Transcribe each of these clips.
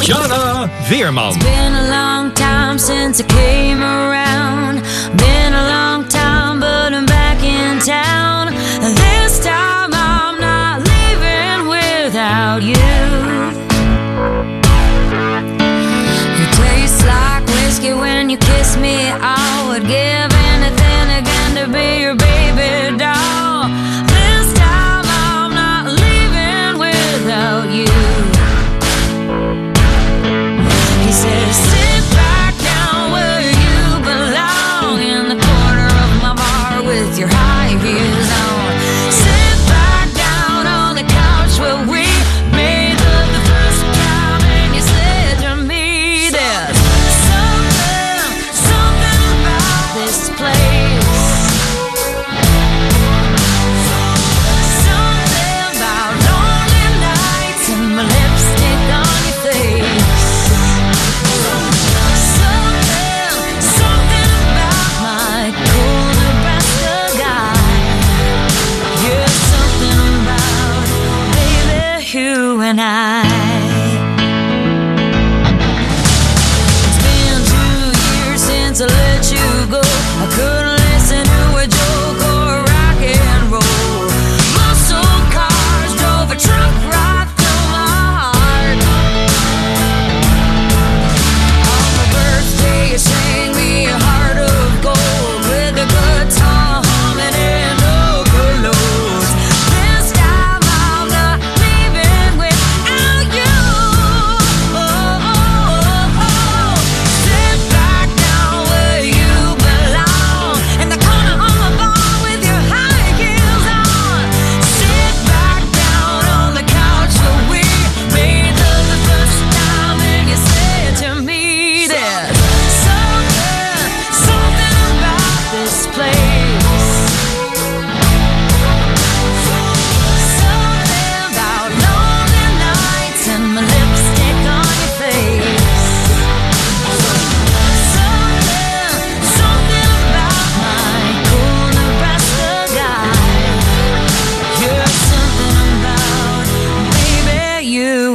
Tatjana Weerman. Been a long time since I came around. Been a long time, but I'm back in town. This time I'm not leaving without you. You taste like whiskey when you kiss me.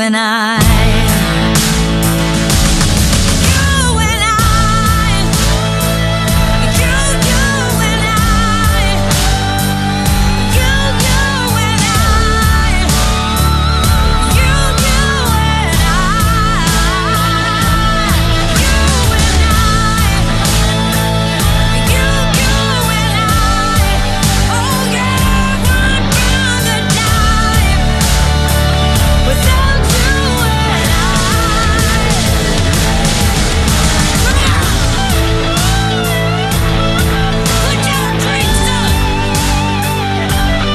and I.